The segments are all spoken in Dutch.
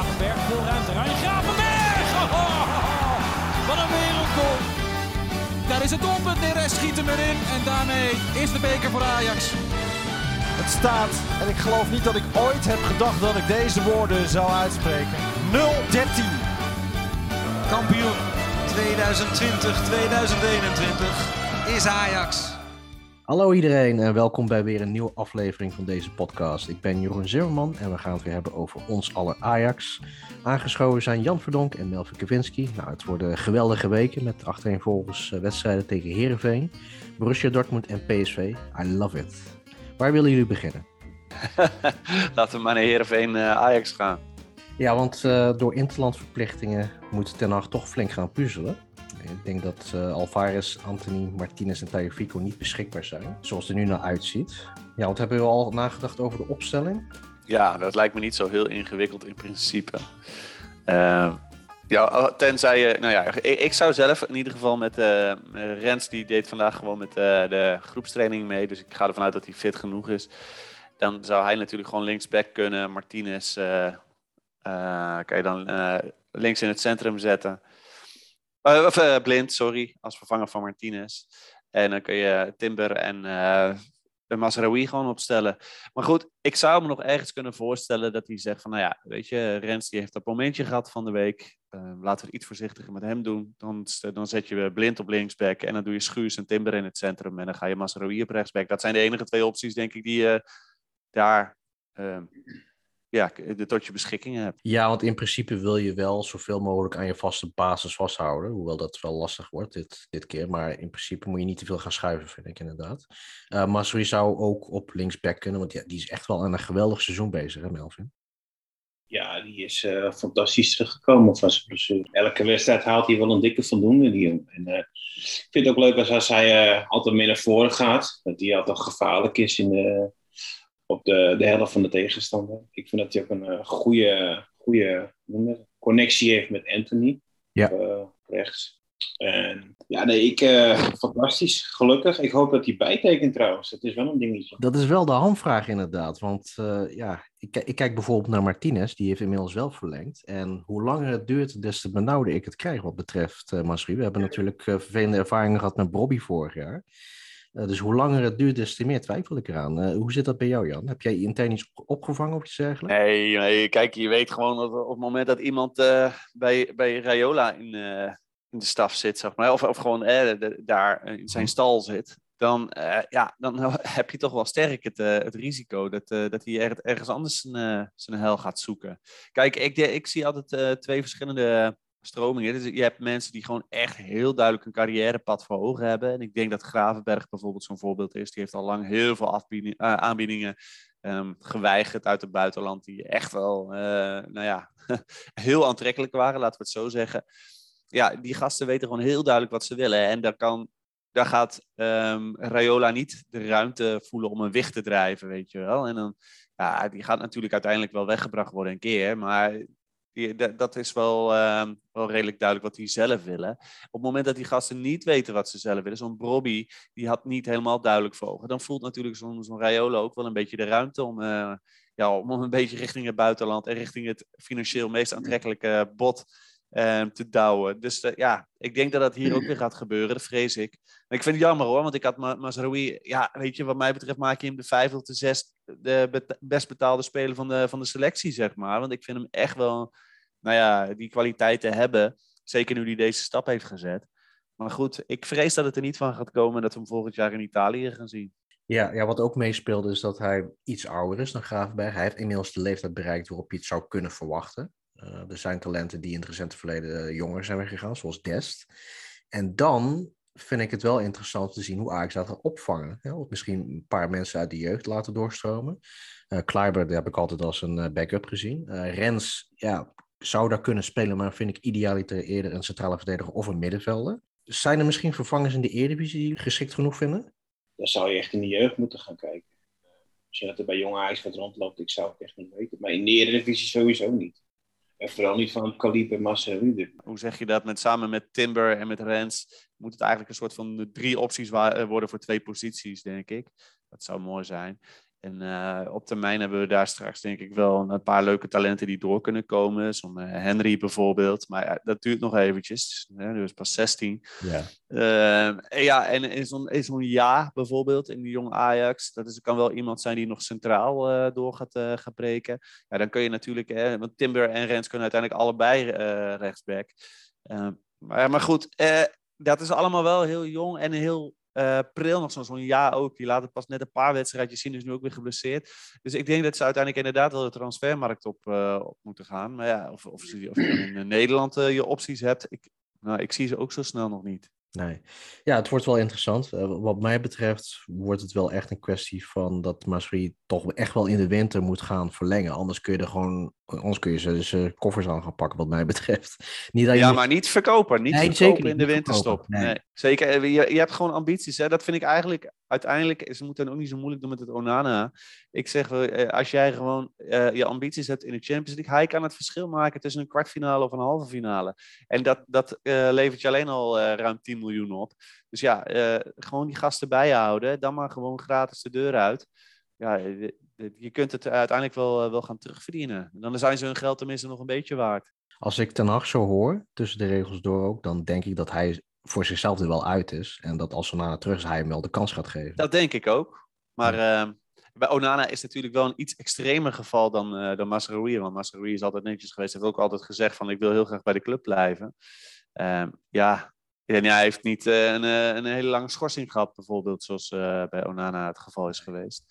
Gravenberg, veel ruimte. Rijn Gravenberg! Oh, wat een wereldgoal. Daar is het doelpunt. Neres schiet hem erin. En daarmee is de beker voor Ajax. Het staat, en ik geloof niet dat ik ooit heb gedacht dat ik deze woorden zou uitspreken. 0-13. Kampioen 2020-2021 is Ajax. Hallo iedereen en welkom bij weer een nieuwe aflevering van deze podcast. Ik ben Jeroen Zimmerman en we gaan het weer hebben over ons aller Ajax. Aangeschoven zijn Jan Verdonk en Melvin Kavinski. Nou, het worden geweldige weken met achtereenvolgens eh, wedstrijden tegen Herenveen, Borussia Dortmund en PSV. I love it. Waar willen jullie beginnen? Laten we maar naar Heerenveen uh, Ajax gaan. Ja, want uh, door interlandverplichtingen moet Ten Hag toch flink gaan puzzelen. Ik denk dat uh, Alvarez, Anthony, Martinez en Tagliafico niet beschikbaar zijn, zoals het er nu naar uitziet. Ja, want hebben we al nagedacht over de opstelling? Ja, dat lijkt me niet zo heel ingewikkeld in principe. Uh, ja, tenzij je, nou ja, ik, zou zelf in ieder geval met uh, Rens, die deed vandaag gewoon met de groepstraining mee, dus ik ga ervan uit dat hij fit genoeg is. Dan zou hij natuurlijk gewoon linksback kunnen, Martinez kan je dan links in het centrum zetten. Uh, of uh, Blind, sorry, als vervanger van Martinez. En dan kun je Timber en uh, Masraoui gewoon opstellen. Maar goed, ik zou me nog ergens kunnen voorstellen dat hij zegt van, nou ja, weet je, Rens die heeft dat momentje gehad van de week. laten we het iets voorzichtiger met hem doen. Dan, dan zet je Blind op linksback en dan doe je Schuurs en Timber in het centrum. En dan ga je Masraoui op rechtsback. Dat zijn de enige twee opties, denk ik, die daar ja, tot je beschikking hebt. Ja, want in principe wil je wel zoveel mogelijk aan je vaste basis vasthouden. Hoewel dat wel lastig wordt dit, dit keer. Maar in principe moet je niet te veel gaan schuiven, vind ik inderdaad. Uh, Masri zou ook op linksback kunnen. Want ja, die is echt wel aan een geweldig seizoen bezig, hè Melvin? Ja, die is uh, fantastisch teruggekomen van zijn blessure. Elke wedstrijd haalt hij wel een dikke voldoende, die jongen. En uh, ik vind het ook leuk als, als hij altijd meer naar voren gaat. Dat hij altijd gevaarlijk is in de op de, de helft van de tegenstander. Ik vind dat hij ook een uh, goede, goede connectie heeft met Anthony. Ja. Uh, rechts. En ja, nee, ik, uh, fantastisch. Gelukkig. Ik hoop dat hij bijtekent trouwens. Dat is wel een dingetje. Dat is wel de hamvraag inderdaad. Want ja, ik, ik, kijk bijvoorbeeld naar Martinez. Die heeft inmiddels wel verlengd. En hoe langer het duurt, des te benauwder ik het krijg wat betreft uh, Masri. We hebben natuurlijk vervelende ervaringen gehad met Bobby vorig jaar. Uh, dus hoe langer het duurt, des te meer twijfel ik eraan. Uh, hoe zit dat bij jou, Jan? Heb jij intern iets opgevangen of iets dergelijks? Nee, nee, kijk, je weet gewoon dat op het moment dat iemand uh, bij, bij Rayola in, in de staf zit, zeg maar, of, of gewoon de, daar in zijn mhm. stal zit, dan, ja, dan heb je toch wel sterk het, het risico dat, dat hij er, ergens anders zijn, zijn hel gaat zoeken. Kijk, ik, ik zie altijd twee verschillende stromingen. Dus je hebt mensen die gewoon echt heel duidelijk een carrièrepad voor ogen hebben. En ik denk dat Gravenberg bijvoorbeeld zo'n voorbeeld is. Die heeft al lang heel veel uh, aanbiedingen um, geweigerd uit het buitenland. Die echt wel, uh, nou ja, heel aantrekkelijk waren, laten we het zo zeggen. Ja, die gasten weten gewoon heel duidelijk wat ze willen. En daar, kan, daar gaat um, Rayola niet de ruimte voelen om een wicht te drijven, weet je wel. En dan, ja, die gaat natuurlijk uiteindelijk wel weggebracht worden een keer. Maar die, dat is wel, uh, wel redelijk duidelijk wat die zelf willen. Op het moment dat die gasten niet weten wat ze zelf willen, zo'n Brobby, die had niet helemaal duidelijk voor ogen, dan voelt natuurlijk zo'n zo'n Raiola ook wel een beetje de ruimte om, uh, ja, om een beetje richting het buitenland en richting het financieel meest aantrekkelijke bod uh, te douwen. Dus uh, ja, ik denk dat dat hier ook weer gaat gebeuren, dat vrees ik. Ik vind het jammer hoor, want ik had Ma Mazraoui, ja, weet je, wat mij betreft maak je hem de vijf of de zes de best betaalde speler van de, van de selectie, zeg maar. Want ik vind hem echt wel, nou ja, die kwaliteiten hebben. Zeker nu hij deze stap heeft gezet. Maar goed, ik vrees dat het er niet van gaat komen en dat we hem volgend jaar in Italië gaan zien. Ja, ja, wat ook meespeelde is dat hij iets ouder is dan Gravenberg. Hij heeft inmiddels de leeftijd bereikt waarop je het zou kunnen verwachten. Uh, er zijn talenten die in het recente verleden eh, jonger zijn weggegaan, zoals Dest. En dan vind ik het wel interessant te zien hoe Ajax dat gaat opvangen. Hè? Of misschien een paar mensen uit de jeugd laten doorstromen. Uh, Kleiber heb ik altijd als een uh, backup gezien. Uh, Rens ja, zou daar kunnen spelen, maar vind ik idealiter eerder een centrale verdediger of een middenvelder. Zijn er misschien vervangers in de Eredivisie die geschikt genoeg vinden? Dan zou je echt in de jeugd moeten gaan kijken. Als je dat er bij jonge Ajax wat rondloopt, ik zou het echt niet weten. Maar in de Eredivisie sowieso niet. En vooral niet van het kaliber Massa Hoe zeg je dat? Met, samen met Timber en met Rens moet het eigenlijk een soort van drie opties eh, worden voor twee posities, denk ik. Dat zou mooi zijn. En uh, op termijn hebben we daar straks denk ik wel een paar leuke talenten die door kunnen komen. Zo'n uh, Henry bijvoorbeeld. Maar dat duurt nog eventjes. Hè? Dus pas 16. Ja, Uh, ja en in zo'n, in zo'n ja bijvoorbeeld in die jonge Ajax. Dat is, kan wel iemand zijn die nog centraal door gaat, gaat breken. Ja, dan kun je natuurlijk... Hè, want Timber en Rens kunnen uiteindelijk allebei rechtsback. maar, maar goed, dat is allemaal wel heel jong en heel uh, Pril nog zo'n zo jaar ook. Die laat het pas net een paar wedstrijdjes zien, is nu ook weer geblesseerd. Dus ik denk dat ze uiteindelijk inderdaad wel de transfermarkt op, uh, op moeten gaan. Maar ja, of, of, of je in Nederland uh, je opties hebt, ik, nou, ik zie ze ook zo snel nog niet. Nee. Ja, het wordt wel interessant. Wat mij betreft wordt het wel echt een kwestie van dat Masri toch echt wel in de winter moet gaan verlengen. Anders kun je er gewoon, anders kun je ze, ze koffers aan gaan pakken, wat mij betreft. Niet dat je ja, maar niet verkopen. Niet nee, verkopen in de winterstop. Nee. nee. Zeker, je, je hebt gewoon ambities. Hè? Dat vind ik eigenlijk uiteindelijk, ze moeten het ook niet zo moeilijk doen met het Onana. Ik zeg, uh, als jij gewoon uh, je ambities hebt in de Champions League, hij kan het verschil maken tussen een kwartfinale of een halve finale. En dat, dat levert je alleen al ruim 10 miljoen op. Dus ja, gewoon die gasten bijhouden, dan maar gewoon gratis de deur uit. Ja, je kunt het uiteindelijk wel, wel gaan terugverdienen. Dan zijn ze hun geld tenminste nog een beetje waard. Als ik Ten Hag zo hoor, tussen de regels door ook, dan denk ik dat hij voor zichzelf er wel uit is. En dat als Onana terug is, hij hem wel de kans gaat geven. Dat denk ik ook. Maar ja. uh, bij Onana is natuurlijk wel een iets extremer geval dan, uh, dan Masraoui. Want Masraoui is altijd netjes geweest. Hij heeft ook altijd gezegd van ik wil heel graag bij de club blijven. Uh, ja, en hij heeft niet uh, een, een, hele lange schorsing gehad bijvoorbeeld. Zoals bij Onana het geval is geweest.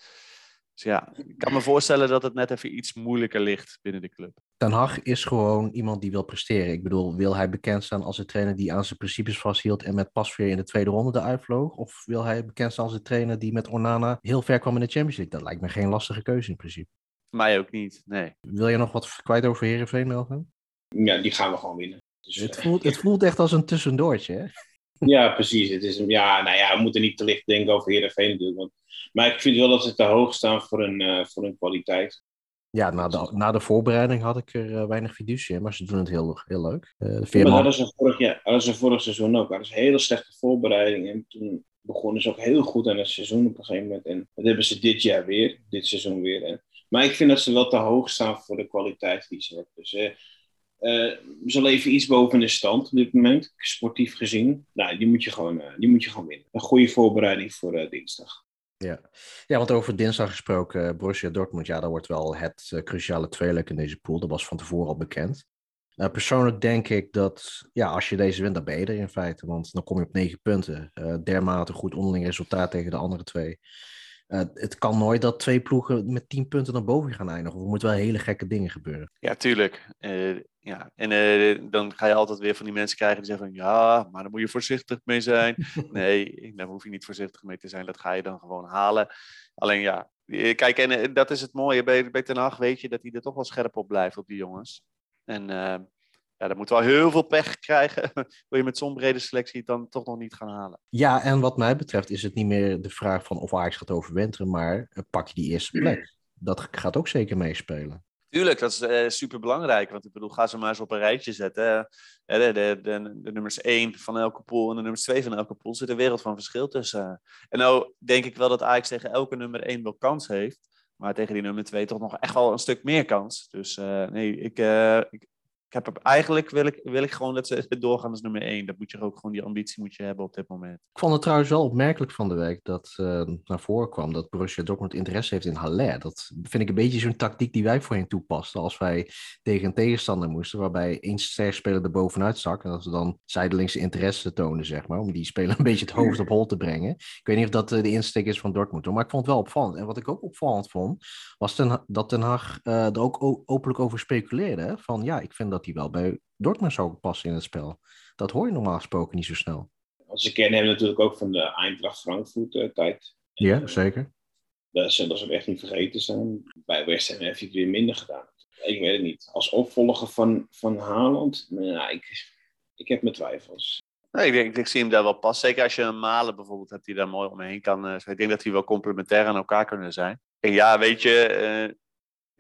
Dus ja, ik kan me voorstellen dat het net even iets moeilijker ligt binnen de club. Ten Hag is gewoon iemand die wil presteren. Ik bedoel, wil hij bekend staan als een trainer die aan zijn principes vasthield en met Pasveer in de tweede ronde eruit vloog? Of wil hij bekend staan als een trainer die met Onana heel ver kwam in de Champions League? Dat lijkt me geen lastige keuze in principe. Mij ook niet, nee. Wil je nog wat kwijt over Heerenveen, Melvin? Ja, die gaan we gewoon winnen. Dus, het, voelt, het voelt echt als een tussendoortje, hè? Ja, precies. Het is, ja, nou ja, we moeten niet te licht denken over Heerenveen natuurlijk. Want, maar ik vind wel dat ze te hoog staan voor hun, uh, voor hun kwaliteit. Ja, na de, na de voorbereiding had ik er uh, weinig fiducie in, maar ze doen het heel, heel leuk. Uh, ja, maar hadden ze, vorig, ja, hadden ze vorig seizoen ook. Hadden ze een hele slechte voorbereiding. En toen begonnen ze ook heel goed aan het seizoen op een gegeven moment. En dat hebben ze dit jaar weer, dit seizoen weer. En, maar ik vind dat ze wel te hoog staan voor de kwaliteit die ze hebben. Dus uh, ze leven iets boven de stand op dit moment, sportief gezien. Nou, die moet je gewoon, die moet je gewoon winnen. Een goede voorbereiding voor dinsdag. Ja. ja, want over dinsdag gesproken, uh, Borussia Dortmund, ja, dat wordt wel het uh, cruciale tweeluik in deze pool. Dat was van tevoren al bekend. Uh, persoonlijk denk ik dat, ja, als je deze wint, dan ben je er in feite. Want dan kom je op negen punten. dermate goed onderling resultaat tegen de andere twee. het kan nooit dat twee ploegen met tien punten naar boven gaan eindigen. Er moeten wel hele gekke dingen gebeuren. Ja, tuurlijk. Ja, en uh, dan ga je altijd weer van die mensen krijgen die zeggen van ja, maar daar moet je voorzichtig mee zijn. nee, daar hoef je niet voorzichtig mee te zijn. Dat ga je dan gewoon halen. Alleen ja, kijk, en uh, dat is het mooie bij, bij Ten Hag, weet je, dat hij er toch wel scherp op blijft op die jongens. En uh, ja, dan moet wel heel veel pech krijgen. Wil je met zo'n brede selectie dan toch nog niet gaan halen. Ja, en wat mij betreft is het niet meer de vraag van of Ajax gaat overwinteren, maar pak je die eerste plek. Dat gaat ook zeker meespelen. Tuurlijk, dat is uh, super belangrijk. Want ik bedoel, ga ze maar eens op een rijtje zetten. De, de, de, de, nummers 1 van elke pool en de nummers 2 van elke pool zit een wereld van verschil tussen. En nou denk ik wel dat Ajax tegen elke nummer 1 wel kans heeft. Maar tegen die nummer 2 toch nog echt wel een stuk meer kans. Dus uh, nee, ik, ik, ik heb eigenlijk wil ik, wil ik gewoon dat ze doorgaan als nummer één. Dat moet je ook gewoon die ambitie moet je hebben op dit moment. Ik vond het trouwens wel opmerkelijk van de week dat uh, naar voren kwam dat Borussia Dortmund interesse heeft in Haller. Dat vind ik een beetje zo'n tactiek die wij voorheen toepasten als wij tegen een tegenstander moesten, waarbij één speler er bovenuit stak en dat ze dan zijdelingse interesse tonen, zeg maar, om die speler een beetje het hoofd op hol te brengen. Ik weet niet of dat uh, de insteek is van Dortmund, maar ik vond het wel opvallend. En wat ik ook opvallend vond, was ten, dat Den Haag uh, er ook openlijk over speculeerde. Van ja, ik vind dat hij wel bij Dortmund zou passen in het spel. Dat hoor je normaal gesproken niet zo snel. Ze kennen hem natuurlijk ook van de Eintracht Frankfurt uh, tijd. Ja, zeker. Dat zullen ze echt niet vergeten zijn. Bij West Ham heeft hij het weer minder gedaan. Ik weet het niet. Als opvolger van, van Haaland, nou, ik, ik heb mijn twijfels. Nee, ik, denk, ik zie hem daar wel pas. Zeker als je een Malen bijvoorbeeld hebt die daar mooi omheen kan. Uh, ik denk dat die wel complementair aan elkaar kunnen zijn. En ja, weet je, uh,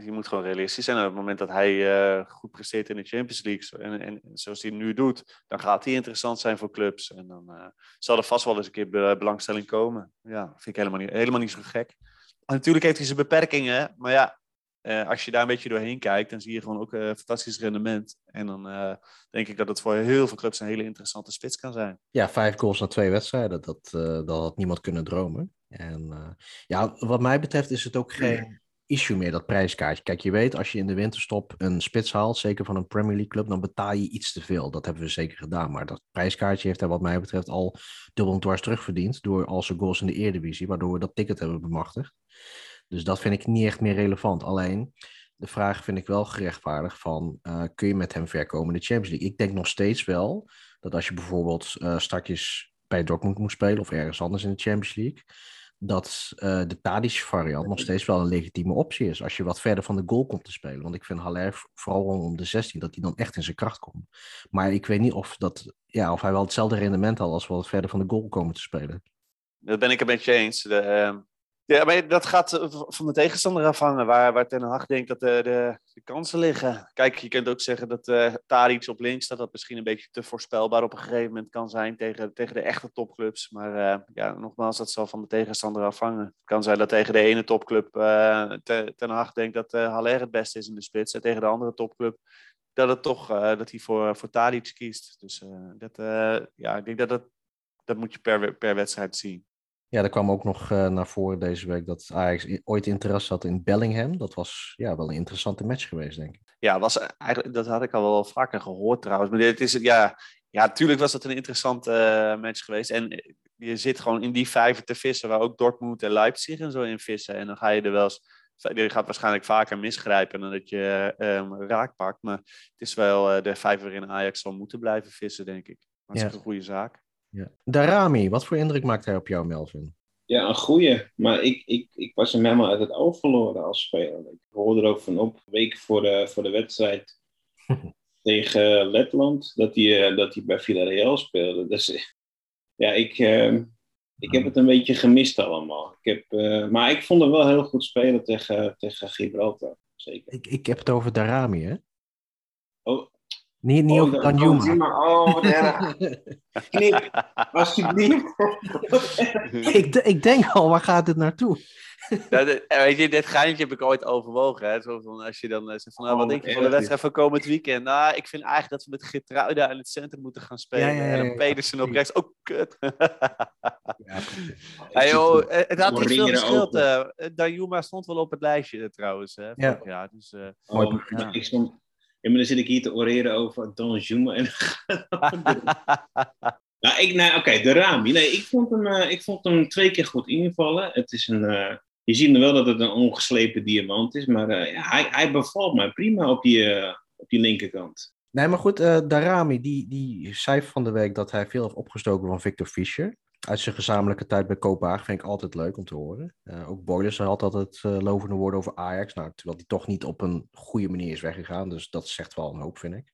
je moet gewoon realistisch zijn. op het moment dat hij uh, goed presteert in de Champions League, en, en, zoals hij nu doet, dan gaat hij interessant zijn voor clubs. En dan uh, zal er vast wel eens een keer belangstelling komen. Ja, vind ik helemaal niet, helemaal niet zo gek. natuurlijk heeft hij zijn beperkingen, maar ja, eh, als je daar een beetje doorheen kijkt, dan zie je gewoon ook een fantastisch rendement. En dan eh, denk ik dat het voor heel veel clubs een hele interessante spits kan zijn. Ja, vijf goals na twee wedstrijden, dat, eh, dat had niemand kunnen dromen. En eh, ja, wat mij betreft is het ook geen issue meer, dat prijskaartje. Kijk, je weet, als je in de winterstop een spits haalt, zeker van een Premier League club, dan betaal je iets te veel. Dat hebben we zeker gedaan. Maar dat prijskaartje heeft hij wat mij betreft al dubbel en dwars terugverdiend door al zijn goals in de Eredivisie, waardoor we dat ticket hebben bemachtigd. Dus dat vind ik niet echt meer relevant. Alleen, de vraag vind ik wel gerechtvaardigd van, eh, kun je met hem verkomen in de Champions League? Ik denk nog steeds wel dat als je bijvoorbeeld uh, straks bij Dortmund moet spelen of ergens anders in de Champions League, dat uh, de Tadic variant nog steeds wel een legitieme optie is. Als je wat verder van de goal komt te spelen. Want ik vind Haller vooral om de 16 dat hij dan echt in zijn kracht komt. Maar ik weet niet of, dat, ja, of hij wel hetzelfde rendement had als we wat verder van de goal komen te spelen. Dat ben ik een beetje eens. De, uh, ja, maar dat gaat eh, van de tegenstander afhangen. Waar, waar Ten Hag denkt dat de, de, de kansen liggen. Kijk, je kunt ook zeggen dat uh, Tadic op links, dat dat misschien een beetje te voorspelbaar op een gegeven moment kan zijn tegen, tegen de echte topclubs. Maar ja, nogmaals, dat zal van de tegenstander afhangen. Het kan zijn dat tegen de ene topclub Ten Hag denkt dat uh, Haller het beste is in de spits. En tegen de andere topclub dat, het toch, dat hij voor, voor Tadic kiest. Dus dat, ja, ik denk dat dat, dat moet je per, per wedstrijd zien. Ja, er kwam ook nog uh, naar voren deze week dat Ajax ooit interesse had in Bellingham. Dat was ja, wel een interessante match geweest, denk ik. Ja, was eigenlijk, dat had ik al wel vaker gehoord trouwens. Maar dit is, ja, ja, natuurlijk was dat een interessante uh, match geweest. En je zit gewoon in die vijver te vissen, waar ook Dortmund en Leipzig en zo in vissen. En dan ga je er wel eens, je gaat waarschijnlijk vaker misgrijpen dan dat je um, raak pakt. Maar het is wel uh, de vijver waarin Ajax zal moeten blijven vissen, denk ik. Dat is ja. een goede zaak. Ja. Darami, wat voor indruk maakt hij op jou, Melvin? Ja, een goeie. Maar ik, ik, ik was hem helemaal uit het oog verloren als speler. Ik hoorde er ook van op, weken voor de, voor de wedstrijd tegen Letland, dat hij, dat hij bij Villarreal speelde. Dus ja, ik, uh, ik heb het een beetje gemist allemaal. Ik heb, uh, maar ik vond hem wel heel goed spelen tegen, tegen Gibraltar. Zeker. Ik, ik heb het over Darami, hè? Oh, niet, niet oh, over Danjuma. Oh. Knip, alsjeblieft. ik, ik denk al, waar gaat dit naartoe? ja, de, weet je, dit geintje heb ik ooit overwogen. Hè? Zo van, als je dan uh, zegt van, nou, wat Oh, denk je van de wedstrijd van komend weekend? Nou, ik vind eigenlijk dat we met Gertruida in het centrum moeten gaan spelen. Ja, ja, ja, en dan Pedersen op rechts. Oh, kut. Ja, precies. Ja, joh, eh, het had niet veel geschild. open. eh. Danjuma stond wel op het lijstje eh, trouwens. Hè, Ja. jaar. Dus, eh, Oh, Mooi, ik stond, maar dan zit ik hier te oreren over Don Juma. En... nou, ik, nou, oké, de Rami. Nee, ik vond, hem, eh, ik vond hem twee keer goed invallen. Het is een, eh, je ziet wel dat het een ongeslepen diamant is, maar eh, hij, hij bevalt mij prima op die, op die linkerkant. Nee, maar goed, Darami, die, die zei van de week dat hij veel heeft opgestoken van Victor Fischer. Uit zijn gezamenlijke tijd bij Kopenhagen vind ik altijd leuk om te horen. Eh, ook Boilers had altijd uh, lovende woorden over Ajax. Nou, terwijl die toch niet op een goede manier is weggegaan. Dus dat zegt wel een hoop, vind ik.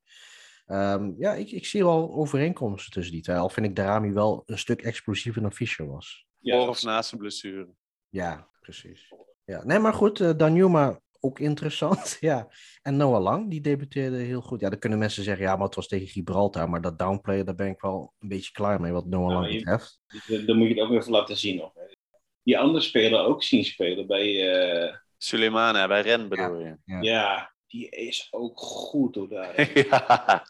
Ehm, ja, ik, ik zie wel overeenkomsten tussen die twee. Al vind ik Darami wel een stuk explosiever dan Fischer was. voor of na zijn blessure. Ja, precies. Ja, nee, maar goed, uh, Danjuma ook interessant. ja. En Noah Lang, die debuteerde heel goed. Ja, dan kunnen mensen zeggen, ja, maar het was tegen Gibraltar. Maar dat downplayen, daar ben ik wel een beetje klaar mee, wat Noah Ja, Lang betreft. Dus, dan moet je het ook even laten zien nog. hè. Die andere speler ook zien spelen bij... eh, Suleimana bij Ren bedoel je. Ja. ja, die is ook goed hoor daar. ja.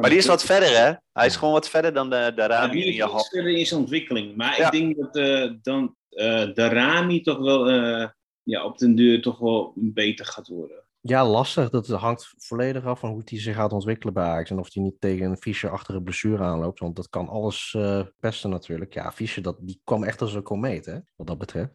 Maar die is wat verder, hè? Hij is gewoon wat verder dan de, de Ja, Rami die is verder in zijn ontwikkeling. Maar Ja. ik denk dat eh, dan eh, de Rami toch wel eh, ja, op den duur toch wel beter gaat worden. Ja, lastig. Dat hangt volledig af van hoe hij zich gaat ontwikkelen bij Ajax. En of hij niet tegen een Fischer-achtige blessure aanloopt. Want dat kan alles eh, pesten natuurlijk. Ja, Fischer, dat, die kwam echt als een komeet, hè? Wat dat betreft.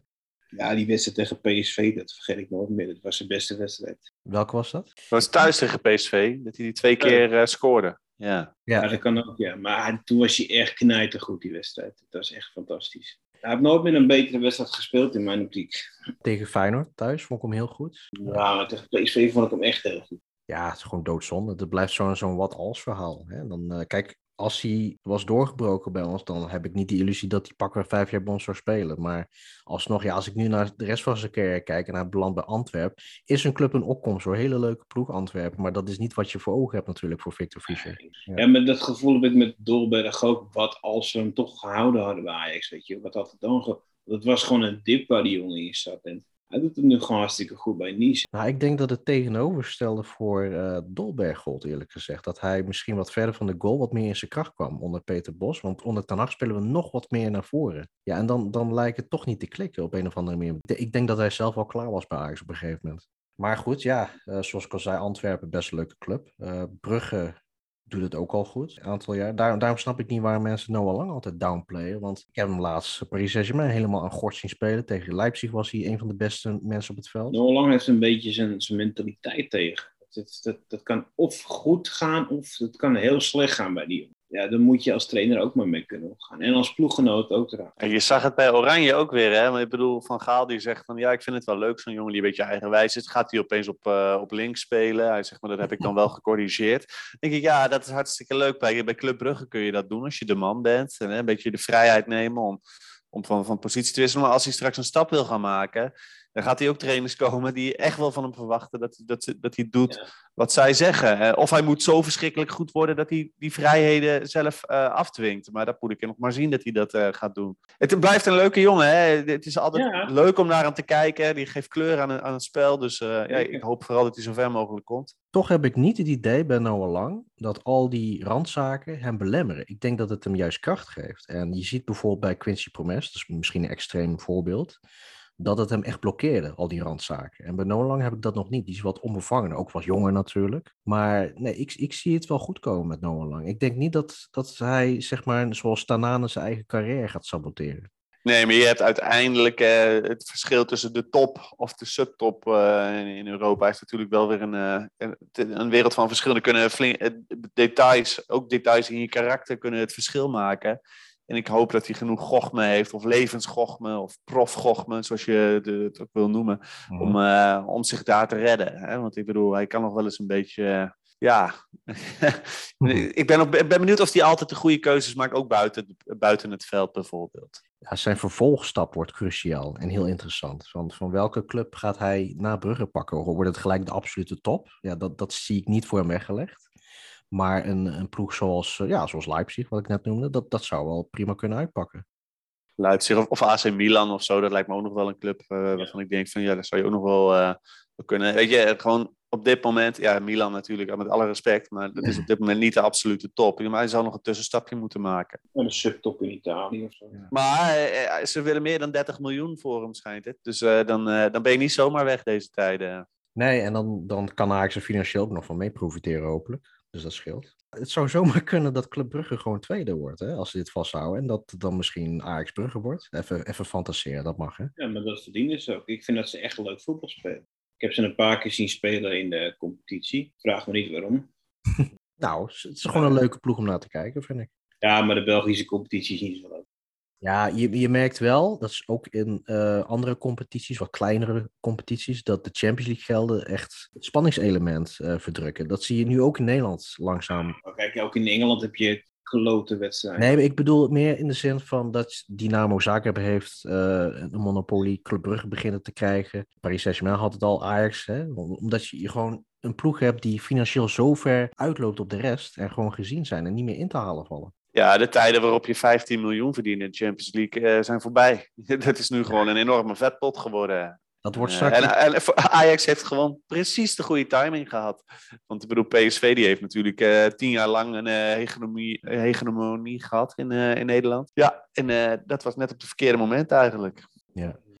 Ja, die wedstrijd tegen PSV, dat vergeet ik nooit meer. Dat was zijn beste wedstrijd. Welke was dat? Het was thuis tegen PSV, dat hij die twee keer eh, scoorde. Ja. Ja, Ja, dat kan ook, ja. Maar toen was hij echt knijtergoed, die wedstrijd. Dat was echt fantastisch. Hij heeft nooit meer een betere wedstrijd gespeeld in mijn optiek. tegen Feyenoord thuis vond ik hem heel goed. Ja, maar tegen PSV vond ik hem echt heel goed. Ja, het is gewoon doodzonde. Het blijft zo'n zo'n wat-als verhaal. Hè? Dan, eh, kijk, als hij was doorgebroken bij ons, dan heb ik niet die illusie dat hij pakweg vijf jaar bij ons zou spelen. Maar alsnog, ja, als ik nu naar de rest van zijn carrière kijk en hij belandt bij Antwerpen, is een club een opkomst hoor. Hele leuke ploeg Antwerpen. Maar dat is niet wat je voor ogen hebt natuurlijk voor Victor Fischer. Ja. Ja, maar dat gevoel heb ik met Dolberg ook. Wat als we hem toch gehouden hadden bij Ajax, weet je. Wat had het dan ge- Dat was gewoon een dip waar die jongen in zat. En hij doet het nu gewoon hartstikke goed bij Nice. Nou, ik denk dat het tegenovergestelde voor eh Dolberg gold, eerlijk gezegd. Dat hij misschien wat verder van de goal wat meer in zijn kracht kwam onder Peter Bos. Want onder Ten spelen we nog wat meer naar voren. Ja, en dan, dan lijkt het toch niet te klikken op een of andere manier. Ik denk dat hij zelf al klaar was bij Ajax op een gegeven moment. Maar goed, ja, eh, zoals ik al zei, Antwerpen best een leuke club. Eh, Brugge doet het ook al goed, een aantal jaar. Daar, daarom snap ik niet waarom mensen Noah Lang altijd downplayen. Want ik heb hem laatst Paris Saint-Germain helemaal aan gort zien spelen. Tegen Leipzig was hij een van de beste mensen op het veld. Noah Lang heeft een beetje zijn, zijn mentaliteit tegen. Dat, dat, dat kan of goed gaan, of het kan heel slecht gaan bij die. Ja, daar moet je als trainer ook maar mee kunnen omgaan. En als ploeggenoot ook eraan. En je zag het bij Oranje ook weer, hè? Ik bedoel, Van Gaal die zegt van ja, ik vind het wel leuk, zo'n jongen die een beetje eigenwijs is. Gaat hij opeens op, eh, op links spelen? Hij zegt maar dat heb ik dan wel gecorrigeerd. Dan denk ik, ja, dat is hartstikke leuk. Bij, bij Club Brugge kun je dat doen als je de man bent. En hè, een beetje de vrijheid nemen om, om van, van positie te wisselen. Maar als hij straks een stap wil gaan maken, dan gaat hij ook trainers komen die echt wel van hem verwachten dat, dat, ze- dat hij doet Ja. wat zij zeggen. Eh, Of hij moet zo verschrikkelijk goed worden dat hij die vrijheden zelf eh, afdwingt. Maar dat moet ik nog maar zien dat hij dat eh, gaat doen. Het blijft een leuke jongen. Hè? Het is altijd Ja. leuk om naar hem te kijken. Die geeft kleur aan, aan het spel. Dus eh, ja, ik hoop vooral dat hij zo ver mogelijk komt. Toch heb ik niet het idee bij Noah Lang dat al die randzaken hem belemmeren. Ik denk dat het hem juist kracht geeft. En je ziet bijvoorbeeld bij Quincy Promes, dat is misschien een extreem voorbeeld, dat het hem echt blokkeerde, al die randzaken. En bij Noah Lang heb ik dat nog niet. Die is wat onbevangen, ook wat jonger natuurlijk. Maar nee, ik, ik zie het wel goed komen met Noah Lang. Ik denk niet dat, dat hij, zeg maar, zoals Tanane zijn eigen carrière gaat saboteren. Nee, maar je hebt uiteindelijk eh, het verschil tussen de top of de subtop eh, in, Europa is natuurlijk wel weer een, eh, een, een wereld van verschil. Er kunnen flink, details, ook details in je karakter kunnen het verschil maken. En ik hoop dat hij genoeg gochme heeft, of levensgochme, of profgochme, zoals je het ook wil noemen, om, eh, om zich daar te redden. Hè? Want ik bedoel, hij kan nog wel eens een beetje, eh, ja... ik ben, ben benieuwd of hij altijd de goede keuzes maakt, ook buiten, buiten het veld bijvoorbeeld. Ja, zijn vervolgstap wordt cruciaal en heel interessant. Van, van welke club gaat hij na Brugge pakken? Wordt het gelijk de absolute top? Ja, dat, dat zie ik niet voor hem weggelegd. Maar een, een ploeg zoals, eh, ja, zoals Leipzig, wat ik net noemde, dat, dat zou wel prima kunnen uitpakken. Leipzig of, of AC Milan of zo, dat lijkt me ook nog wel een club eh, waarvan ik denk van ja, dat zou je ook nog wel, eh, wel kunnen. Weet je, gewoon op dit moment, ja, Milan natuurlijk, met alle respect, maar dat is op dit moment niet de absolute top. Maar hij zou nog een tussenstapje moeten maken. En een subtop in Italië of zo. Maar ze willen meer dan 30 miljoen voor hem, schijnt het. Dus eh, dan, eh, dan ben je niet zomaar weg deze tijden. Nee, en dan, dan kan Ajax er financieel ook nog van mee profiteren, hopelijk. Dus dat scheelt. Het zou zomaar kunnen dat Club Brugge gewoon tweede wordt, hè, als ze dit vasthouden. En dat het dan misschien Ajax Brugge wordt. Even, even fantaseren, dat mag, hè. Ja, maar dat verdienen ze ook. Ik vind dat ze echt leuk voetbal spelen. Ik heb ze een paar keer zien spelen in de competitie. Vraag me niet waarom. Nou, het is gewoon een leuke ploeg om naar te kijken, vind ik. Ja, maar de Belgische competitie is niet zo leuk. Ja, je, je merkt wel, dat is ook in eh, andere competities, wat kleinere competities, dat de Champions League gelden echt het spanningselement eh, verdrukken. Dat zie je nu ook in Nederland langzaam. Kijk, ook in Engeland heb je klote wedstrijden. Nee, maar ik bedoel het meer in de zin van dat Dynamo Zagreb heeft eh, een monopolie, Club Brugge beginnen te krijgen. Paris Saint-Germain had het al, Ajax, hè? Om- omdat je gewoon een ploeg hebt die financieel zo ver uitloopt op de rest en gewoon gezien zijn en niet meer in te halen vallen. Ja, de tijden waarop je 15 miljoen verdient in de Champions League eh, zijn voorbij. Dat is nu gewoon een enorme vetpot geworden. Dat wordt Eh, straks... en, en Ajax heeft gewoon precies de goede timing gehad. Want ik bedoel, PSV die heeft natuurlijk eh, tien jaar lang een hegemonie, hegemonie gehad in, in Nederland. Ja, en dat was net op het verkeerde moment eigenlijk.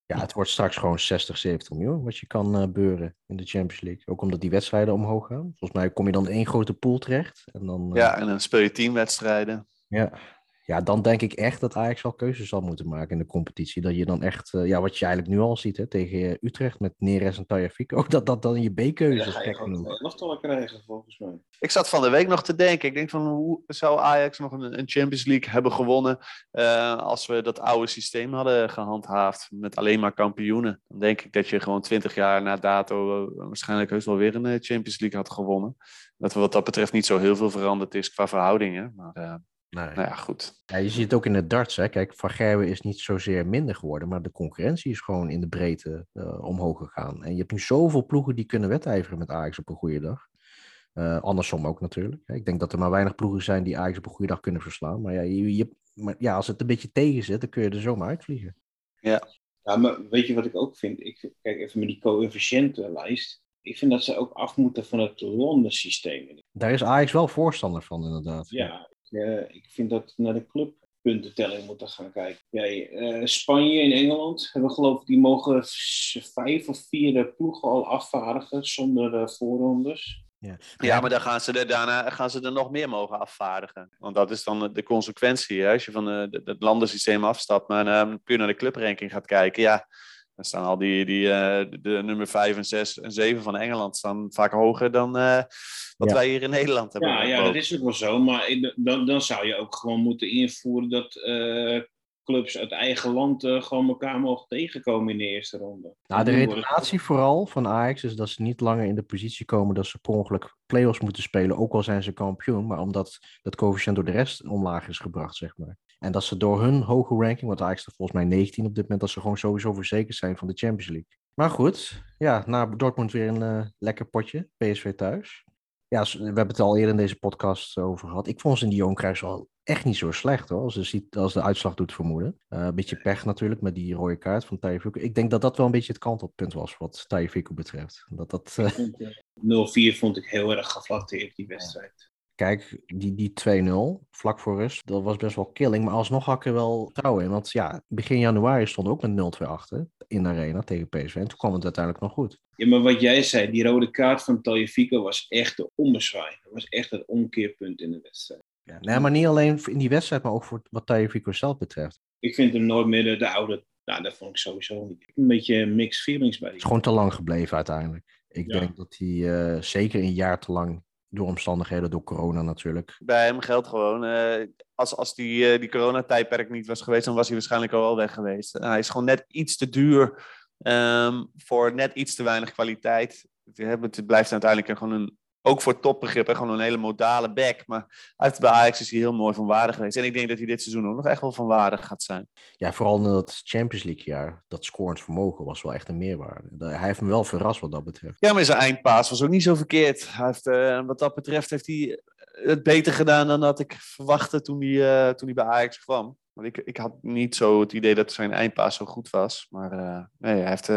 Ja, het wordt straks gewoon 60, 70 miljoen wat je kan beuren in de Champions League. Ook omdat die wedstrijden omhoog gaan. Volgens mij kom je dan in één grote pool terecht. En dan, Ja, en dan speel je tien wedstrijden. Ja. ja, dan denk ik echt dat Ajax wel keuzes zal moeten maken in de competitie. Dat je dan echt, eh, ja, wat je eigenlijk nu al ziet hè, tegen eh, Utrecht met Neres en Tagliafico, dat dat dan je ga je gek gewoon genoeg. elftallen krijgen, volgens mij. Ik zat van de week nog te denken. Ik denk van hoe zou Ajax nog een, een Champions League hebben gewonnen eh, als we dat oude systeem hadden gehandhaafd met alleen maar kampioenen. Dan denk ik dat je gewoon twintig jaar na dato waarschijnlijk heus wel weer een Champions League had gewonnen. Dat er wat dat betreft niet zo heel veel veranderd is qua verhoudingen. Maar eh, Nee. nou ja, goed. Ja, je ziet het ook in het darts. Hè. Kijk, Van Gerwen is niet zozeer minder geworden, maar de concurrentie is gewoon in de breedte eh, omhoog gegaan. En je hebt nu zoveel ploegen die kunnen wedijveren met Ajax op een goede dag. Eh, andersom ook natuurlijk. Ik denk dat er maar weinig ploegen zijn die Ajax op een goede dag kunnen verslaan. Maar ja, je, je, maar ja, als het een beetje tegen zit, dan kun je er zomaar uitvliegen. Ja, maar weet je wat ik ook vind? Ik, kijk even met die coëfficiëntenlijst. Ik vind dat ze ook af moeten van het Londen-systeem. Daar is Ajax wel voorstander van, inderdaad. Ja, ik, eh, ik vind dat we naar de clubpuntentelling moeten gaan kijken. Ja, eh, Spanje en Engeland hebben geloof ik, die mogen vijf of vier ploegen al afvaardigen zonder eh, voorrondes. Ja, Ja, maar dan gaan ze er, daarna gaan ze er nog meer mogen afvaardigen. Want dat is dan de consequentie. Hè? Als je van eh, het landensysteem afstapt, maar eh, puur naar de clubranking gaat kijken. Ja, dan staan al die, die eh, de, nummer 5 en 6 en 7 van Engeland staan vaak hoger dan eh, wat Ja. wij hier in Nederland hebben. Ja, ja, dat is ook wel zo. Maar dan, dan zou je ook gewoon moeten invoeren dat eh, clubs uit eigen land eh, gewoon elkaar mogen tegenkomen in de eerste ronde. Nou, de redenatie vooral van Ajax is dat ze niet langer in de positie komen dat ze per ongeluk play-offs moeten spelen, ook al zijn ze kampioen, maar omdat dat coëfficiënt door de rest omlaag is gebracht, zeg maar. En dat ze door hun hoge ranking, want Ajax staat volgens mij 19 op dit moment, dat ze gewoon sowieso verzekerd zijn van de Champions League. Maar goed, ja, na Dortmund weer een eh, lekker potje, PSV thuis. Ja, we hebben het al eerder in deze podcast over gehad. Ik vond ze in die Cruijff wel echt niet zo slecht hoor, als de, sit- als de uitslag doet vermoeden. Eh, een beetje pech natuurlijk met die rode kaart van Tajefico. Ik denk dat dat wel een beetje het kantelpunt was wat Tajefico betreft. Dat dat, vond, eh, 0-4 vond ik heel erg geflatteerd, die wedstrijd. kijk, die, die 2-0 vlak voor rust, dat was best wel killing. Maar alsnog had ik er wel vertrouwen in. Want ja, begin januari stond ook met 0-2 achter in de arena tegen PSV. En toen kwam het uiteindelijk nog goed. Ja, maar wat jij zei, die rode kaart van Taljefico was echt de ommezwaai. Dat was echt het omkeerpunt in de wedstrijd. Ja, nee, maar niet alleen in die wedstrijd, maar ook voor wat Tajefico zelf betreft. Ik vind hem nooit meer de, de oude... Nou, dat vond ik sowieso niet. Een beetje mixed feelings bij Het is gewoon te lang gebleven uiteindelijk. Ik Ja. denk dat hij eh, zeker een jaar te lang, door omstandigheden, door corona natuurlijk. Bij hem geldt gewoon, eh, als, als die, eh, die coronatijdperk niet was geweest, dan was hij waarschijnlijk al wel weg geweest. hij is gewoon net iets te duur ehm, voor net iets te weinig kwaliteit. Het, het blijft uiteindelijk gewoon een, ook voor topbegrippen, gewoon een hele modale back. Maar hij heeft bij Ajax is hij heel mooi van waarde geweest. En ik denk dat hij dit seizoen ook nog echt wel van waarde gaat zijn. Ja, vooral in dat Champions League jaar, dat scorend vermogen was wel echt een meerwaarde. Hij heeft me wel verrast wat dat betreft. Ja, maar zijn eindpaas was ook niet zo verkeerd. Hij heeft, eh, wat dat betreft heeft hij het beter gedaan dan dat ik verwachtte toen hij, eh, toen hij bij Ajax kwam. Want ik, ik had niet zo het idee dat zijn eindpaas zo goed was. Maar eh, nee, hij heeft,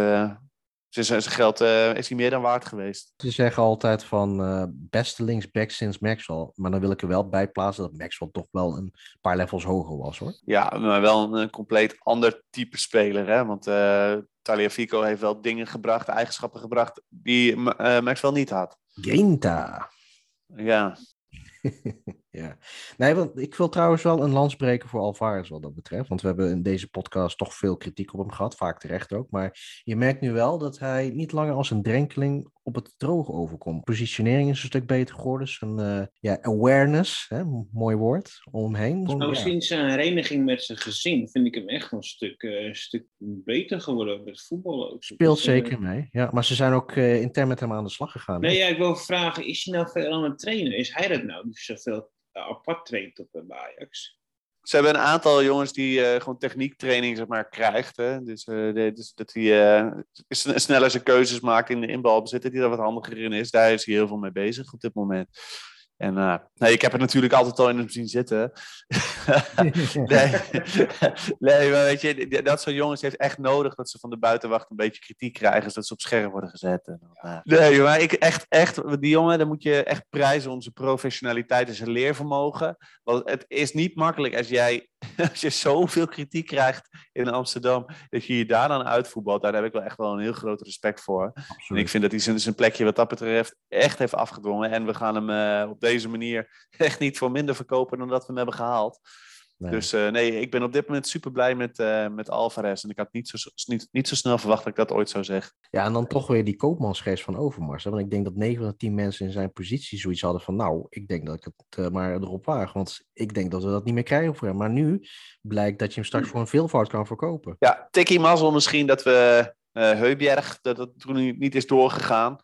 eh, zijn, zijn geld eh, is hij meer dan waard geweest. Ze zeggen altijd van eh, beste linksback sinds Maxwell. Maar dan wil ik er wel bij plaatsen dat Maxwell toch wel een paar levels hoger was hoor. Ja, maar wel een, een compleet ander type speler. Hè? Want eh Taliafico heeft wel dingen gebracht, eigenschappen gebracht die eh Maxwell niet had. Genta. Ja, ja. Nee, want ik wil trouwens wel een lans breken voor Alvarez wat dat betreft. Want we hebben in deze podcast toch veel kritiek op hem gehad, vaak terecht ook. Maar je merkt nu wel dat hij niet langer als een drenkeling op het droog overkomt. Positionering is een stuk beter geworden. Zijn eh, ja, awareness, hè, mooi woord, om hem heen. Nou, Ja. sinds zijn hereniging met zijn gezin vind ik hem echt een stuk, eh, een stuk beter geworden met voetballen ook. Speelt Dus, eh, zeker mee. Ja, maar ze zijn ook eh, intern met hem aan de slag gegaan. hè? Nee, ja, ik wil vragen, is hij nou veel aan het trainen? Is hij dat nou, die zoveel apart traint op Ajax? Ze hebben een aantal jongens die eh, gewoon techniektraining zeg maar, krijgt. Hè? Dus, eh, de- dus dat hij eh, sneller zijn keuzes maakt in, in balbezit. Dat daar wat handiger in is. Daar is hij heel veel mee bezig op dit moment. En eh, nee, ik heb het natuurlijk altijd al in hem zien zitten. nee, nee, maar weet je, dat soort jongens heeft echt nodig dat ze van de buitenwacht een beetje kritiek krijgen, zodat ze op scherp worden gezet. En dan, eh, nee, maar ik echt, echt, die jongen, dan moet je echt prijzen om zijn professionaliteit en zijn leervermogen. Want het is niet makkelijk als jij, als je zoveel kritiek krijgt in Amsterdam, dat je je daar dan uitvoetbalt. Daar heb ik wel echt wel een heel groot respect voor. En ik vind dat hij zijn, zijn plekje wat dat betreft echt heeft afgedwongen. En we gaan hem eh, op deze manier echt niet voor minder verkopen dan dat we hem hebben gehaald. Nee. Dus eh, nee, ik ben op dit moment super blij met, eh, met Alvarez. En ik had niet zo, niet, niet zo snel verwacht dat ik dat ooit zou zeggen. Ja, en dan toch weer die koopmansgeest van Overmars. hè. Want ik denk dat 9 van de 10 mensen in zijn positie zoiets hadden van... nou, ik denk dat ik het eh, maar erop waag. Want ik denk dat we dat niet meer krijgen voor hem. Maar nu blijkt dat je hem straks voor een veelvoud kan verkopen. Ja, tikkie mazzel misschien dat we eh Heubjerg, dat dat toen niet is doorgegaan.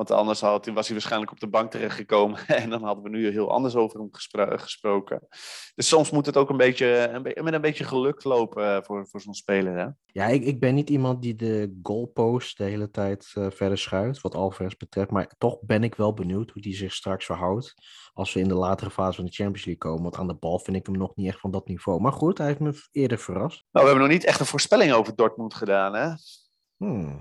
Want anders had, was hij waarschijnlijk op de bank terechtgekomen. En dan hadden we nu heel anders over hem gespro- gesproken. Dus soms moet het ook een beetje, een be- met een beetje geluk lopen eh, voor, voor zo'n speler. Hè? Ja, ik, ik ben niet iemand die de goalpost de hele tijd eh, verder schuift, wat Alvarez betreft. Maar toch ben ik wel benieuwd hoe die zich straks verhoudt als we in de latere fase van de Champions League komen. Want aan de bal vind ik hem nog niet echt van dat niveau. Maar goed, hij heeft me eerder verrast. Nou, we hebben nog niet echt een voorspelling over Dortmund gedaan. Hè? Hmm.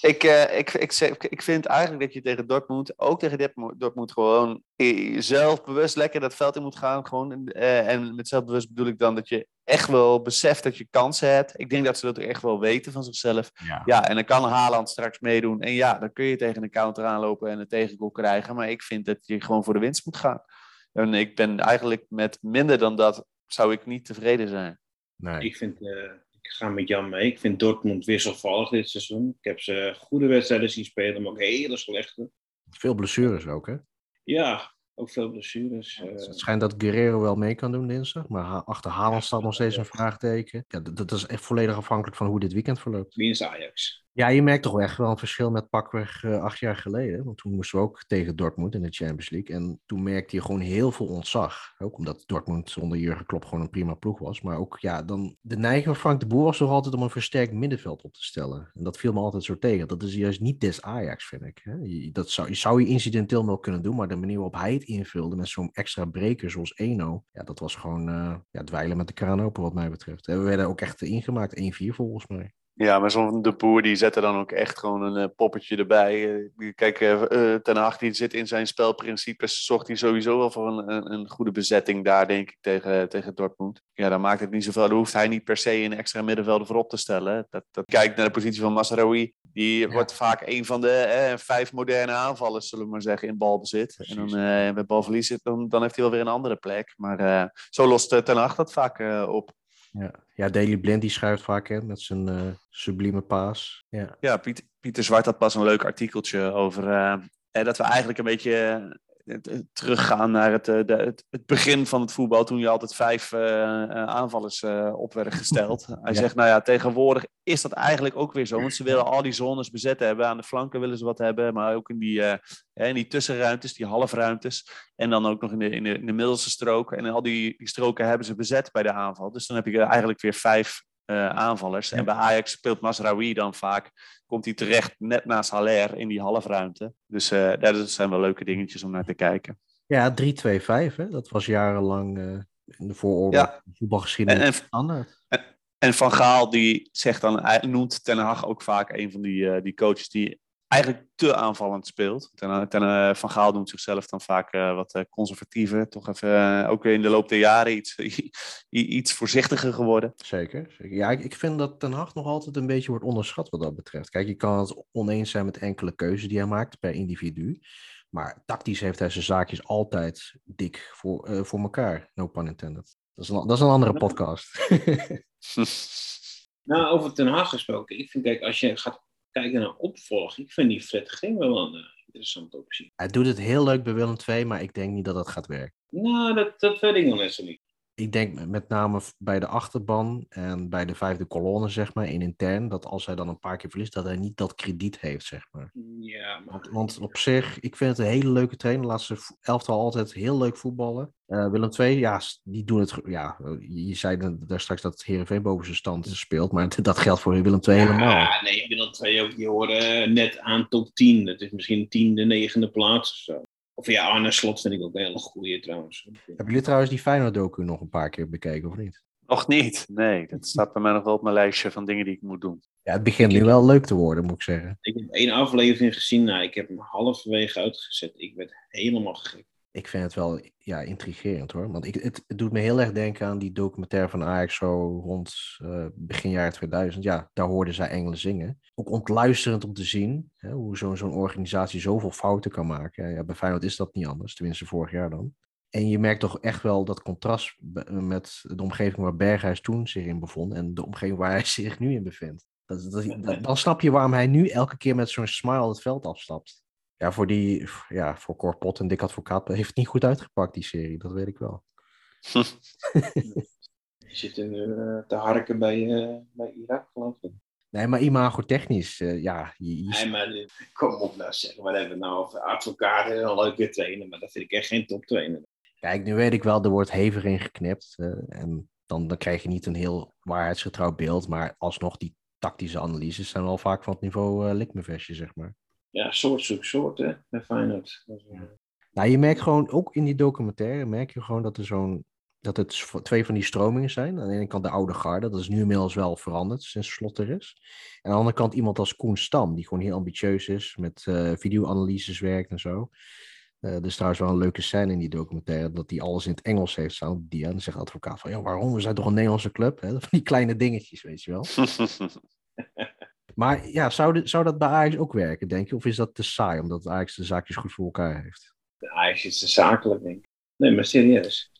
Ik, eh, ik, ik, zeg- ik vind eigenlijk dat je tegen Dortmund, ook tegen Dortmund, Dortmund gewoon eh, zelfbewust lekker dat veld in moet gaan. Gewoon, eh, en met zelfbewust bedoel ik dan dat je echt wel beseft dat je kansen hebt. Ik denk dat ze dat ook echt wel weten van zichzelf. Ja. Ja, en dan kan Haaland straks meedoen. En ja, dan kun je tegen een counter aanlopen en een tegengoal krijgen. Maar ik vind dat je gewoon voor de winst moet gaan. En ik ben eigenlijk met minder dan dat, zou ik niet tevreden zijn. Nee. Ik, vind, eh, ik ga met Jan mee. Ik vind Dortmund wisselvallig dit seizoen. Ik heb ze goede wedstrijden zien spelen, maar ook hele slechte. Veel blessures ook, hè? Ja, ook veel blessures. eh. Het schijnt dat Guerrero wel mee kan doen dinsdag, maar achter Haaland staat nog steeds een vraagteken. Ja, dat, dat is echt volledig afhankelijk van hoe dit weekend verloopt. Wie is Ajax? Ja, je merkt toch echt wel een verschil met pakweg eh, acht jaar geleden. Want toen moesten we ook tegen Dortmund in de Champions League. En toen merkte je gewoon heel veel ontzag. Ook omdat Dortmund onder Jurgen Klopp gewoon een prima ploeg was. Maar ook, ja, dan de neiging van Frank de Boer was toch altijd om een versterkt middenveld op te stellen. En dat viel me altijd zo tegen. Dat is juist niet des Ajax, vind ik. Hè? Dat zou, je zou je incidenteel wel kunnen doen, maar de manier waarop hij het invulde met zo'n extra breker zoals Eno, ja, dat was gewoon eh, ja, dweilen met de kraan open wat mij betreft. En we werden ook echt ingemaakt, 1-4 volgens mij. Ja, maar zo'n de boer die zet er dan ook echt gewoon een eh, poppetje erbij. Eh, kijk, eh, Ten Hag die zit in zijn spelprincipes. Zorgt hij sowieso wel voor een, een, een goede bezetting daar, denk ik, tegen, tegen Dortmund. Ja, dan maakt het niet zoveel. Dan hoeft hij niet per se een extra middenvelder voorop te stellen. Dat, dat kijkt naar de positie van Masraoui. Die wordt vaak een van de eh, vijf moderne aanvallers, zullen we maar zeggen, in balbezit. En dan eh, met balverlies, zit, dan, dan heeft hij wel weer een andere plek. Maar eh, zo lost Ten Hag dat vaak eh, op. Ja, ja Daily Blind die schuift vaak in met zijn eh, sublieme paas. Ja. Ja, Piet, Pieter Zwart had pas een leuk artikeltje over eh, dat we eigenlijk een beetje teruggaan naar het, eh, de, het, het begin van het voetbal, toen je altijd vijf eh, eh, aanvallers op werden gesteld. Hij Ja. zegt, nou ja, tegenwoordig is dat eigenlijk ook weer zo, want ze willen al die zones bezet hebben. Aan de flanken willen ze wat hebben, maar ook in die, in die tussenruimtes, die halfruimtes. En dan ook nog in de, in de, in de middelste stroken. En al die, die stroken hebben ze bezet bij de aanval. Dus dan heb je eigenlijk weer vijf eh, aanvallers. En bij Ajax speelt Masraoui dan vaak komt hij terecht net naast Haller in die halfruimte. Dus ja, dat zijn wel leuke dingetjes om naar te kijken. Ja, 3-2-5, hè? dat was jarenlang eh, in de vooroorlog Ja. voetbalgeschiedenis En, en, Van Gaal die zegt dan, hij noemt Ten Hag ook vaak een van die, die coaches die eigenlijk te aanvallend speelt. Ten, ten, eh, van Gaal noemt zichzelf dan vaak eh, wat eh, conservatiever. Toch even, eh, ook in de loop der jaren iets, iets voorzichtiger geworden. Zeker. zeker. Ja, ik, ik vind dat Ten Hag nog altijd een beetje wordt onderschat wat dat betreft. Kijk, je kan het oneens zijn met enkele keuzes die hij maakt per individu. Maar tactisch heeft hij zijn zaakjes altijd dik voor, eh, voor elkaar. No pun intended. Dat is een, dat is een andere podcast. Nou, over Ten Hag gesproken. Ik vind, kijk, als je gaat kijken naar opvolging, ik vind die Fred Ging wel een eh, interessante optie. hij doet het heel leuk bij Willem II, maar ik denk niet dat dat gaat werken. Nou, dat, dat weet ik nog net zo niet. Ik denk met- name bij de achterban en bij de vijfde kolonne, zeg maar, in intern, dat als hij dan een paar keer verliest, dat hij niet dat krediet heeft, zeg maar. Ja, maar Want, want op zich, ik vind het een hele leuke trainer. Laat ze elftal altijd heel leuk voetballen. Eh, Willem II, ja, die doen het. Ja, eh, je zei daar straks dat Herenveen boven zijn stand speelt. Maar dat geldt voor Willem II helemaal. Ja, nee, Willem II ook, die horen net aan top 10. Dat is misschien tiende, negende plaats of zo. Of ja, Arne Slot vind ik ook een hele goeie trouwens. Hebben jullie trouwens die Feyenoord-docu nog een paar keer bekeken, of niet? Nog niet, nee. Dat staat bij mij nog wel op mijn lijstje van dingen die ik moet doen. Ja, het begint nu wel leuk te worden, moet ik zeggen. Ik heb één aflevering gezien, nou, ik heb hem halverwege uitgezet. Ik werd helemaal gek. Ik vind het wel ja, intrigerend hoor. Want ik, het, het doet me heel erg denken aan die documentaire van Ajax zo rond eh, begin jaar 2000. Ja, daar hoorden zij engelen zingen. Ook ontluisterend om te zien hè, hoe zo'n zo'n organisatie zoveel fouten kan maken. Ja, bij Feyenoord is dat niet anders, tenminste vorig jaar dan. En je merkt toch echt wel dat contrast met de omgeving waar Berghuis toen zich in bevond en de omgeving waar hij zich nu in bevindt. Dat, dat, dat- dan snap je waarom hij nu elke keer met zo'n smile het veld afstapt. Ja, voor die, ja, voor Corpot en Dick Advocaat heeft het niet goed uitgepakt, die serie. Dat weet ik wel. Die zitten nu te harken bij, eh, bij Irak, geloof ik. Nee, maar imagotechnisch, eh ja, je, je- Nee, maar eh, kom op nou zeggen, wat hebben we nou over advocaten en een leuke trainer, maar dat vind ik echt geen toptrainer. Kijk, nu weet ik wel, er wordt hevig in geknipt. en dan, dan krijg je niet een heel waarheidsgetrouw beeld. Maar alsnog, die tactische analyses zijn wel vaak van het niveau likmevestje, zeg maar. Ja, soort zoek soort, hè, bij Feyenoord. Eh, Nou, je merkt gewoon, ook in die documentaire, merk je gewoon dat er zo'n... Dat het twee van die stromingen zijn. Aan de ene kant de oude garde, dat is nu inmiddels wel veranderd sinds Slot er is. En aan de andere kant iemand als Koen Stam, die gewoon heel ambitieus is, met eh videoanalyses werkt en zo. Eh er is trouwens wel een leuke scène in die documentaire, dat hij alles in het Engels heeft staan. Die, en dan zegt de advocaat van, ja, waarom? We zijn toch een Nederlandse club? Hè? Van die kleine dingetjes, weet je wel. Maar ja, zou, zou dat bij Ajax ook werken, denk je? Of is dat te saai, omdat Ajax de zaakjes goed voor elkaar heeft? de Ajax is te zakelijk, denk ik. Nee, maar serieus.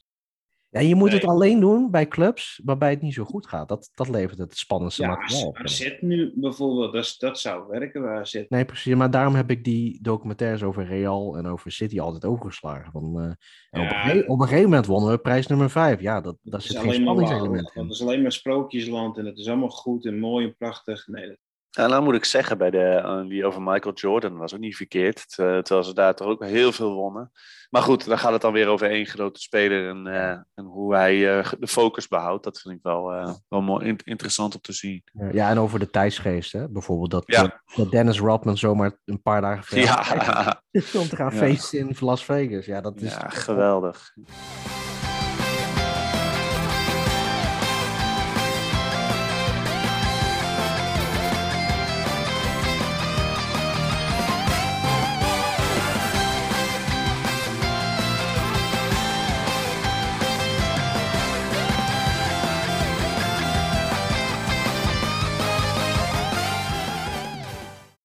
Ja, je moet het alleen doen bij clubs waarbij het niet zo goed gaat. Dat, dat levert het spannendste Ja, materiaal op. AZ nu bijvoorbeeld, dat, dat zou werken bij AZ. Nee, precies. Maar daarom heb ik die documentaires over Real en over City altijd overgeslagen. Van, eh, op, een op een gegeven moment wonnen we prijs nummer 5. Ja, dat, daar Dat zit is geen spanningselement in. Dat is alleen maar sprookjesland en het is allemaal goed en mooi en prachtig. Nee, dat- Ja, nou moet ik zeggen, bij de, eh, die over Michael Jordan was ook niet verkeerd. Ter- Terwijl ze daar toch ook heel veel wonnen. Maar goed, dan gaat het dan weer over één grote speler en, eh, en hoe hij eh, de focus behoudt. Dat vind ik wel, eh, wel mooi, in- interessant om te zien. Ja, en over de tijdsgeest. Hè? Bijvoorbeeld dat, Ja. eh, dat Dennis Rodman zomaar een paar dagen vrij Ja, om te gaan Ja. feesten in Las Vegas. Ja, dat is ja geweldig.